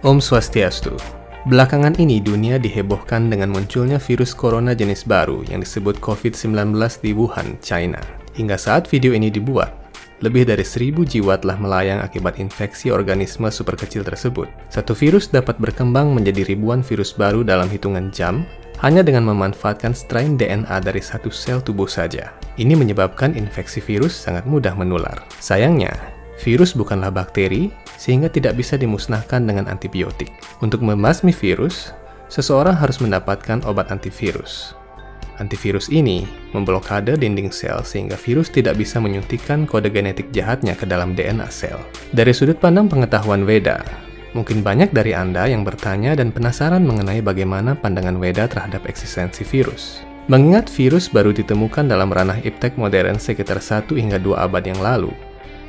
Om Swastiastu. Belakangan ini dunia dihebohkan dengan munculnya virus corona jenis baru yang disebut COVID-19 di Wuhan, China. Hingga saat video ini dibuat, lebih dari seribu jiwa telah melayang akibat infeksi organisme super kecil tersebut. Satu virus dapat berkembang menjadi ribuan virus baru dalam hitungan jam hanya dengan memanfaatkan strain DNA dari satu sel tubuh saja. Ini menyebabkan infeksi virus sangat mudah menular. Sayangnya, virus bukanlah bakteri, sehingga tidak bisa dimusnahkan dengan antibiotik. Untuk membasmi virus, seseorang harus mendapatkan obat antivirus. Antivirus ini memblokade dinding sel sehingga virus tidak bisa menyuntikkan kode genetik jahatnya ke dalam DNA sel. Dari sudut pandang pengetahuan Weda, mungkin banyak dari Anda yang bertanya dan penasaran mengenai bagaimana pandangan Weda terhadap eksistensi virus. Mengingat virus baru ditemukan dalam ranah iptek modern sekitar 1 hingga 2 abad yang lalu,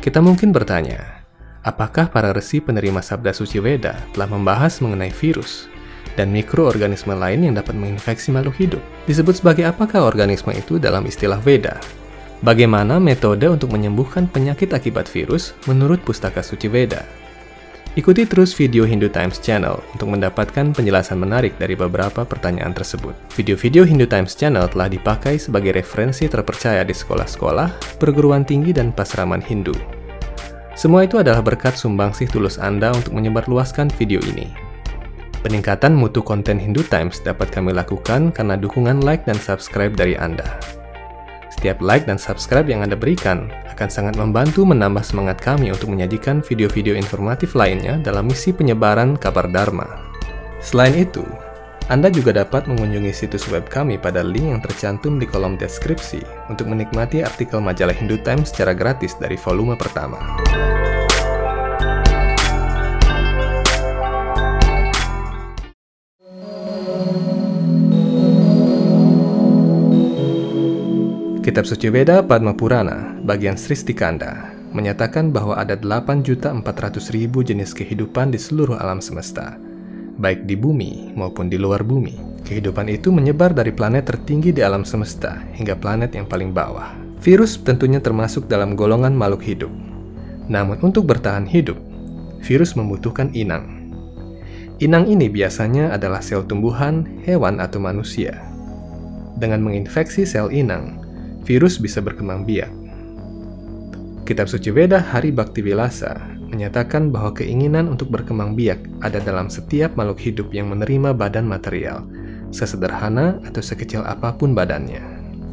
kita mungkin bertanya, apakah para resi penerima sabda suci Weda telah membahas mengenai virus dan mikroorganisme lain yang dapat menginfeksi makhluk hidup. Disebut sebagai apakah organisme itu dalam istilah Veda? Bagaimana metode untuk menyembuhkan penyakit akibat virus menurut pustaka suci Veda? Ikuti terus video Hindu Times Channel untuk mendapatkan penjelasan menarik dari beberapa pertanyaan tersebut. Video-video Hindu Times Channel telah dipakai sebagai referensi terpercaya di sekolah-sekolah, perguruan tinggi, dan pasraman Hindu. Semua itu adalah berkat sumbangsih tulus Anda untuk menyebarluaskan video ini. Peningkatan mutu konten Hindu Times dapat kami lakukan karena dukungan like dan subscribe dari Anda. Setiap like dan subscribe yang Anda berikan akan sangat membantu menambah semangat kami untuk menyajikan video-video informatif lainnya dalam misi penyebaran kabar Dharma. Selain itu, Anda juga dapat mengunjungi situs web kami pada link yang tercantum di kolom deskripsi untuk menikmati artikel majalah Hindu Times secara gratis dari volume pertama. Kitab Suci Veda Padma Purana, bagian Sristikanda, menyatakan bahwa ada 8.400.000 jenis kehidupan di seluruh alam semesta, baik di bumi maupun di luar bumi. Kehidupan itu menyebar dari planet tertinggi di alam semesta hingga planet yang paling bawah. Virus tentunya termasuk dalam golongan makhluk hidup. Namun untuk bertahan hidup, virus membutuhkan inang. Inang ini biasanya adalah sel tumbuhan, hewan, atau manusia. Dengan menginfeksi sel inang, virus bisa berkembang biak. Kitab suci Veda Hari Bhakti Vilasa menyatakan bahwa keinginan untuk berkembang biak ada dalam setiap makhluk hidup yang menerima badan material, sesederhana atau sekecil apa pun badannya.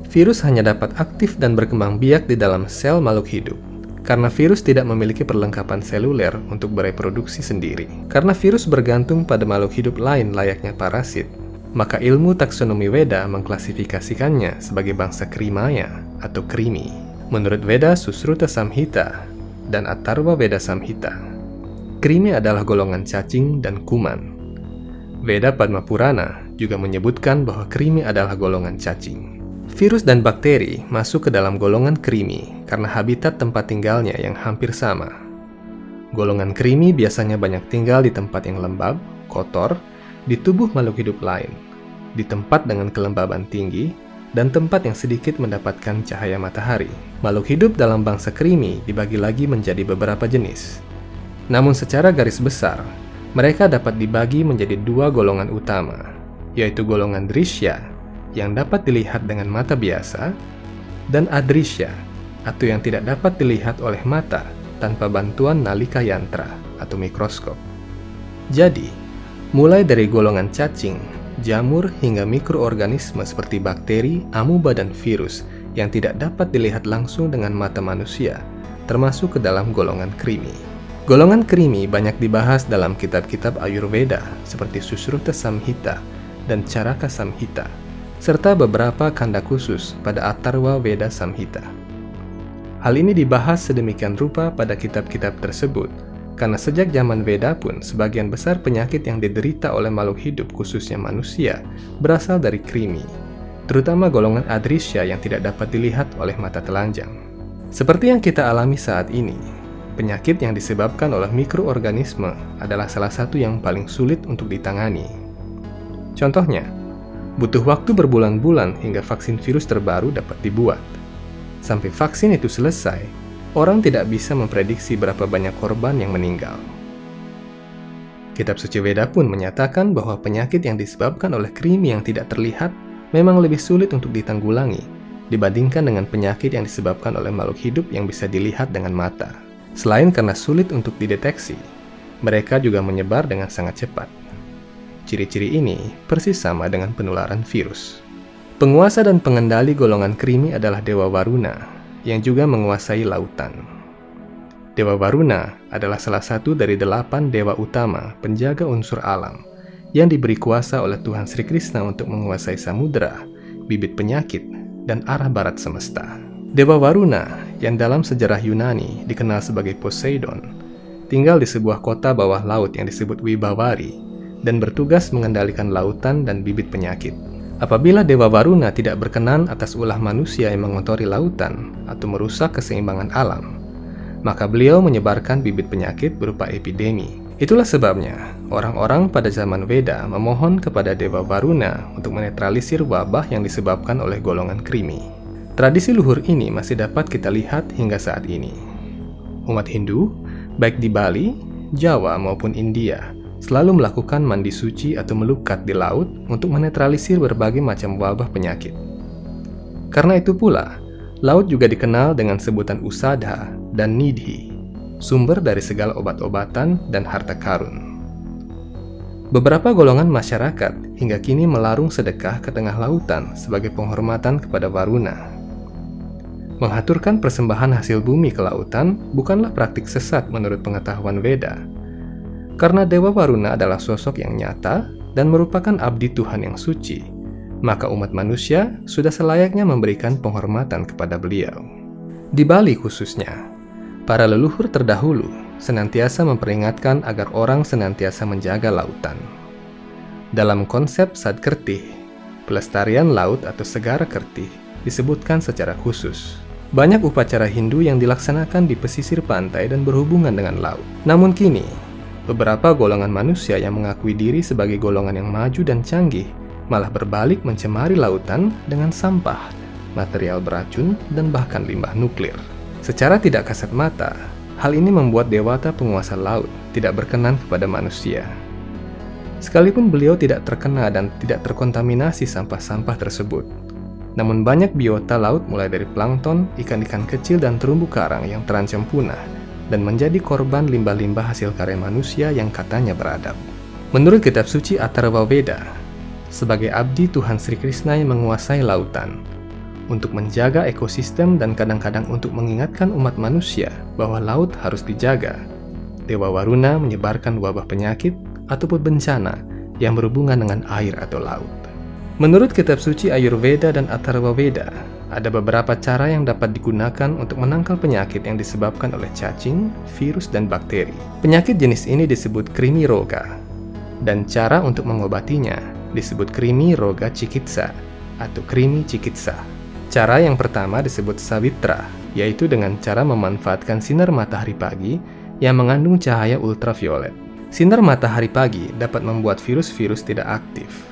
Virus hanya dapat aktif dan berkembang biak di dalam sel makhluk hidup, karena virus tidak memiliki perlengkapan seluler untuk bereproduksi sendiri. Karena virus bergantung pada makhluk hidup lain layaknya parasit, maka ilmu taksonomi Weda mengklasifikasikannya sebagai bangsa Krimaya atau Krimi. Menurut Veda Susruta Samhita dan Atharva Veda Samhita, Krimi adalah golongan cacing dan kuman. Veda Padma Purana juga menyebutkan bahwa krimi adalah golongan cacing. Virus dan bakteri masuk ke dalam golongan krimi karena habitat tempat tinggalnya yang hampir sama. Golongan krimi biasanya banyak tinggal di tempat yang lembab, kotor, di tubuh makhluk hidup lain, di tempat dengan kelembaban tinggi, dan tempat yang sedikit mendapatkan cahaya matahari. Makhluk hidup dalam bangsa krimi dibagi lagi menjadi beberapa jenis. Namun secara garis besar, mereka dapat dibagi menjadi dua golongan utama, yaitu golongan drisya yang dapat dilihat dengan mata biasa, dan adrisya atau yang tidak dapat dilihat oleh mata tanpa bantuan nalika yantra atau mikroskop. Jadi, mulai dari golongan cacing, jamur, hingga mikroorganisme seperti bakteri, amuba, dan virus yang tidak dapat dilihat langsung dengan mata manusia, termasuk ke dalam golongan krimi. Golongan krimi banyak dibahas dalam kitab-kitab Ayurveda seperti Susruta Samhita dan Caraka Samhita, serta beberapa kanda khusus pada Atharva Veda Samhita. Hal ini dibahas sedemikian rupa pada kitab-kitab tersebut karena sejak zaman Veda pun, sebagian besar penyakit yang diderita oleh makhluk hidup, khususnya manusia, berasal dari krimi, terutama golongan adrisya yang tidak dapat dilihat oleh mata telanjang. Seperti yang kita alami saat ini, penyakit yang disebabkan oleh mikroorganisme adalah salah satu yang paling sulit untuk ditangani. Contohnya, butuh waktu berbulan-bulan hingga vaksin virus terbaru dapat dibuat. Sampai vaksin itu selesai, orang tidak bisa memprediksi berapa banyak korban yang meninggal. Kitab suci Weda pun menyatakan bahwa penyakit yang disebabkan oleh krimi yang tidak terlihat memang lebih sulit untuk ditanggulangi dibandingkan dengan penyakit yang disebabkan oleh makhluk hidup yang bisa dilihat dengan mata. Selain karena sulit untuk dideteksi, mereka juga menyebar dengan sangat cepat. Ciri-ciri ini persis sama dengan penularan virus. Penguasa dan pengendali golongan krimi adalah Dewa Waruna, yang juga menguasai lautan. Dewa Varuna adalah salah satu dari delapan dewa utama penjaga unsur alam yang diberi kuasa oleh Tuhan Sri Krishna untuk menguasai samudera, bibit penyakit, dan arah barat semesta. Dewa Varuna yang dalam sejarah Yunani dikenal sebagai Poseidon, tinggal di sebuah kota bawah laut yang disebut Wibavari dan bertugas mengendalikan lautan dan bibit penyakit. Apabila Dewa Varuna tidak berkenan atas ulah manusia yang mengotori lautan atau merusak keseimbangan alam, maka beliau menyebarkan bibit penyakit berupa epidemi. Itulah sebabnya orang-orang pada zaman Weda memohon kepada Dewa Varuna untuk menetralisir wabah yang disebabkan oleh golongan krimi. Tradisi luhur ini masih dapat kita lihat hingga saat ini. Umat Hindu, baik di Bali, Jawa maupun India, selalu melakukan mandi suci atau melukat di laut untuk menetralisir berbagai macam wabah penyakit. Karena itu pula, laut juga dikenal dengan sebutan usada dan nidhi, sumber dari segala obat-obatan dan harta karun. Beberapa golongan masyarakat hingga kini melarung sedekah ke tengah lautan sebagai penghormatan kepada Varuna. Mengaturkan persembahan hasil bumi ke lautan bukanlah praktik sesat menurut pengetahuan Veda, karena Dewa Varuna adalah sosok yang nyata dan merupakan abdi Tuhan yang suci, maka umat manusia sudah selayaknya memberikan penghormatan kepada beliau. Di Bali khususnya, Para leluhur terdahulu senantiasa memperingatkan agar orang senantiasa menjaga lautan. Dalam konsep Sadkertih, pelestarian laut atau segara kertih disebutkan secara khusus. Banyak upacara Hindu yang dilaksanakan di pesisir pantai dan berhubungan dengan laut. Namun kini, beberapa golongan manusia yang mengakui diri sebagai golongan yang maju dan canggih malah berbalik mencemari lautan dengan sampah, material beracun, dan bahkan limbah nuklir. Secara tidak kasat mata, hal ini membuat dewata penguasa laut tidak berkenan kepada manusia. Sekalipun beliau tidak terkena dan tidak terkontaminasi sampah-sampah tersebut, namun banyak biota laut mulai dari plankton, ikan-ikan kecil dan terumbu karang yang terancam punah dan menjadi korban limbah-limbah hasil karya manusia yang katanya beradab. Menurut kitab suci Atharva Veda, sebagai abdi Tuhan Sri Krishna yang menguasai lautan, untuk menjaga ekosistem dan kadang-kadang untuk mengingatkan umat manusia bahwa laut harus dijaga. Dewa Waruna menyebarkan wabah penyakit ataupun bencana yang berhubungan dengan air atau laut. Menurut kitab suci Ayurveda dan Atharva Veda, ada beberapa cara yang dapat digunakan untuk menangkal penyakit yang disebabkan oleh cacing, virus, dan bakteri. Penyakit jenis ini disebut krimi roga, dan cara untuk mengobatinya disebut krimi roga cikitsa atau krimi cikitsa. Cara yang pertama disebut sawitra, yaitu dengan cara memanfaatkan sinar matahari pagi yang mengandung cahaya ultraviolet. Sinar matahari pagi dapat membuat virus-virus tidak aktif.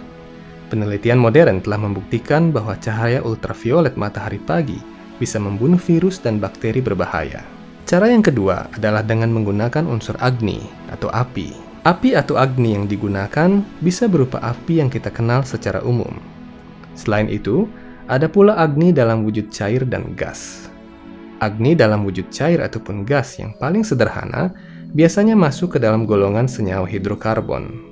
Penelitian modern telah membuktikan bahwa cahaya ultraviolet matahari pagi bisa membunuh virus dan bakteri berbahaya. Cara yang kedua adalah dengan menggunakan unsur agni atau api. Api atau agni yang digunakan bisa berupa api yang kita kenal secara umum. Selain itu, ada pula agni dalam wujud cair dan gas. Agni dalam wujud cair ataupun gas yang paling sederhana biasanya masuk ke dalam golongan senyawa hidrokarbon.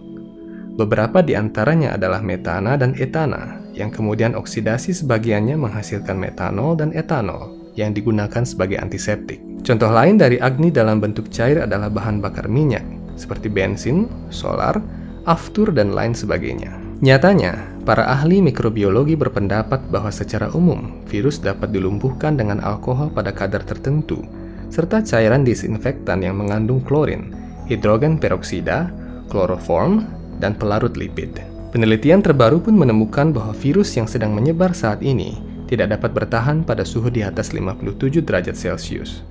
Beberapa di antaranya adalah metana dan etana, yang kemudian oksidasi sebagiannya menghasilkan metanol dan etanol yang digunakan sebagai antiseptik. Contoh lain dari agni dalam bentuk cair adalah bahan bakar minyak, seperti bensin, solar, aftur, dan lain sebagainya. Nyatanya, para ahli mikrobiologi berpendapat bahwa secara umum virus dapat dilumpuhkan dengan alkohol pada kadar tertentu, serta cairan disinfektan yang mengandung klorin, hidrogen peroksida, kloroform, dan pelarut lipid. Penelitian terbaru pun menemukan bahwa virus yang sedang menyebar saat ini tidak dapat bertahan pada suhu di atas 57 derajat Celcius.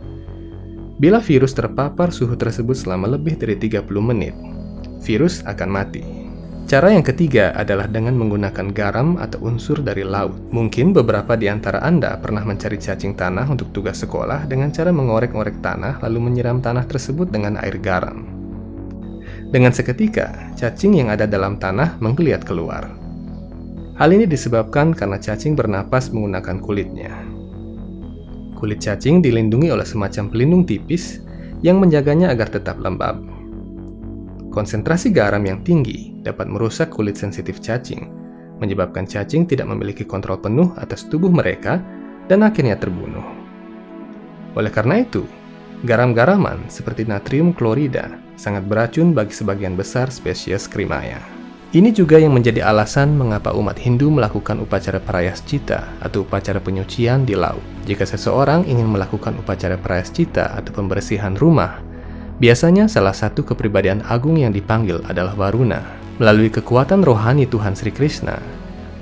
Bila virus terpapar suhu tersebut selama lebih dari 30 menit, virus akan mati. Cara yang ketiga adalah dengan menggunakan garam atau unsur dari laut. Mungkin beberapa di antara Anda pernah mencari cacing tanah untuk tugas sekolah dengan cara mengorek-ngorek tanah lalu menyiram tanah tersebut dengan air garam. Dengan seketika, cacing yang ada dalam tanah menggeliat keluar. Hal ini disebabkan karena cacing bernapas menggunakan kulitnya. Kulit cacing dilindungi oleh semacam pelindung tipis yang menjaganya agar tetap lembab. Konsentrasi garam yang tinggi dapat merusak kulit sensitif cacing, menyebabkan cacing tidak memiliki kontrol penuh atas tubuh mereka dan akhirnya terbunuh. Oleh karena itu, garam-garaman seperti natrium klorida sangat beracun bagi sebagian besar spesies krimaya. Ini juga yang menjadi alasan mengapa umat Hindu melakukan upacara prayaschita atau upacara penyucian di laut. Jika seseorang ingin melakukan upacara prayaschita atau pembersihan rumah, biasanya salah satu kepribadian agung yang dipanggil adalah Varuna. Melalui kekuatan rohani Tuhan Sri Krishna,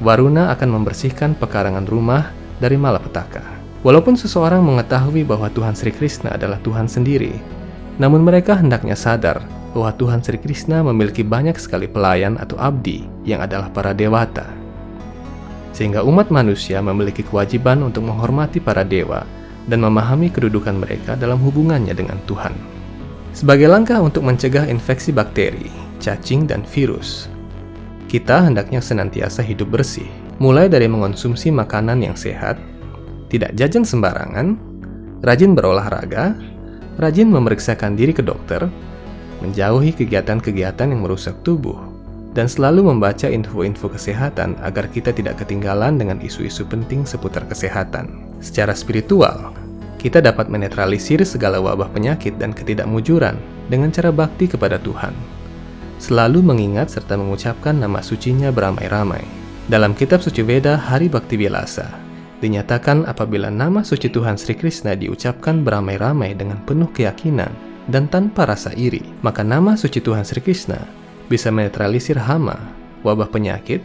Varuna akan membersihkan pekarangan rumah dari malapetaka. Walaupun seseorang mengetahui bahwa Tuhan Sri Krishna adalah Tuhan sendiri, namun mereka hendaknya sadar bahwa Tuhan Sri Krishna memiliki banyak sekali pelayan atau abdi yang adalah para dewata. Sehingga umat manusia memiliki kewajiban untuk menghormati para dewa dan memahami kedudukan mereka dalam hubungannya dengan Tuhan. Sebagai langkah untuk mencegah infeksi bakteri, cacing, dan virus, kita hendaknya senantiasa hidup bersih, mulai dari mengonsumsi makanan yang sehat, tidak jajan sembarangan, rajin berolahraga, rajin memeriksakan diri ke dokter, menjauhi kegiatan-kegiatan yang merusak tubuh, dan selalu membaca info-info kesehatan agar kita tidak ketinggalan dengan isu-isu penting seputar kesehatan. Secara spiritual, kita dapat menetralisir segala wabah penyakit dan ketidakmujuran dengan cara bakti kepada Tuhan. Selalu mengingat serta mengucapkan nama sucinya beramai-ramai. Dalam kitab suci Veda Hari Bakti Bilasa, dinyatakan apabila nama suci Tuhan Sri Krishna diucapkan beramai-ramai dengan penuh keyakinan, dan tanpa rasa iri, maka nama suci Tuhan Sri Krishna bisa menetralisir hama, wabah penyakit,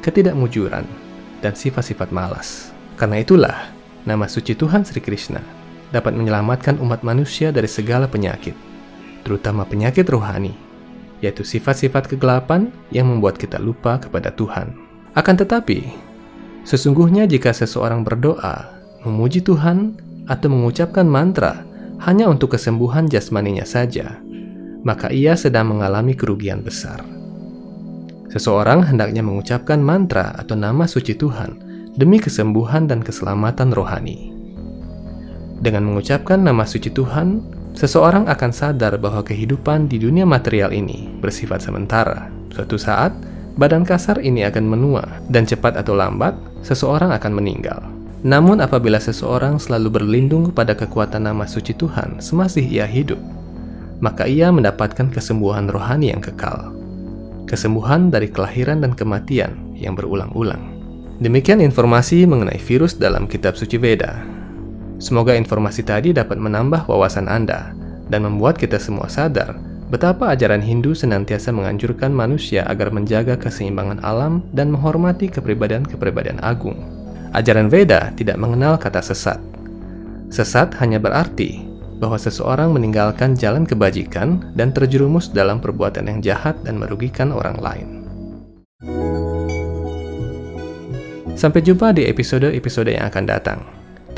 ketidakmujuran, dan sifat-sifat malas. Karena itulah, nama suci Tuhan Sri Krishna dapat menyelamatkan umat manusia dari segala penyakit, terutama penyakit rohani, yaitu sifat-sifat kegelapan yang membuat kita lupa kepada Tuhan. Akan tetapi, sesungguhnya jika seseorang berdoa, memuji Tuhan, atau mengucapkan mantra hanya untuk kesembuhan jasmaninya saja, maka ia sedang mengalami kerugian besar. Seseorang hendaknya mengucapkan mantra atau nama suci Tuhan demi kesembuhan dan keselamatan rohani. Dengan mengucapkan nama suci Tuhan, seseorang akan sadar bahwa kehidupan di dunia material ini bersifat sementara. Suatu saat, badan kasar ini akan menua, dan cepat atau lambat, seseorang akan meninggal. Namun apabila seseorang selalu berlindung pada kekuatan nama suci Tuhan semasih ia hidup, maka ia mendapatkan kesembuhan rohani yang kekal. Kesembuhan dari kelahiran dan kematian yang berulang-ulang. Demikian informasi mengenai virus dalam kitab suci Veda. Semoga informasi tadi dapat menambah wawasan Anda dan membuat kita semua sadar betapa ajaran Hindu senantiasa menganjurkan manusia agar menjaga keseimbangan alam dan menghormati kepribadian-kepribadian agung. Ajaran Veda tidak mengenal kata sesat. Sesat hanya berarti bahwa seseorang meninggalkan jalan kebajikan dan terjerumus dalam perbuatan yang jahat dan merugikan orang lain. Sampai jumpa di episode-episode yang akan datang.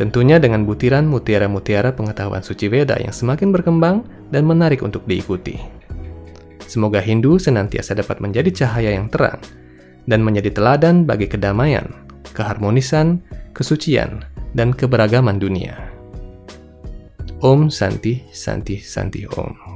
Tentunya dengan butiran mutiara-mutiara pengetahuan suci Veda yang semakin berkembang dan menarik untuk diikuti. Semoga Hindu senantiasa dapat menjadi cahaya yang terang dan menjadi teladan bagi kedamaian, keharmonisan, kesucian, dan keberagaman dunia. Om Santi Santi Santi Om.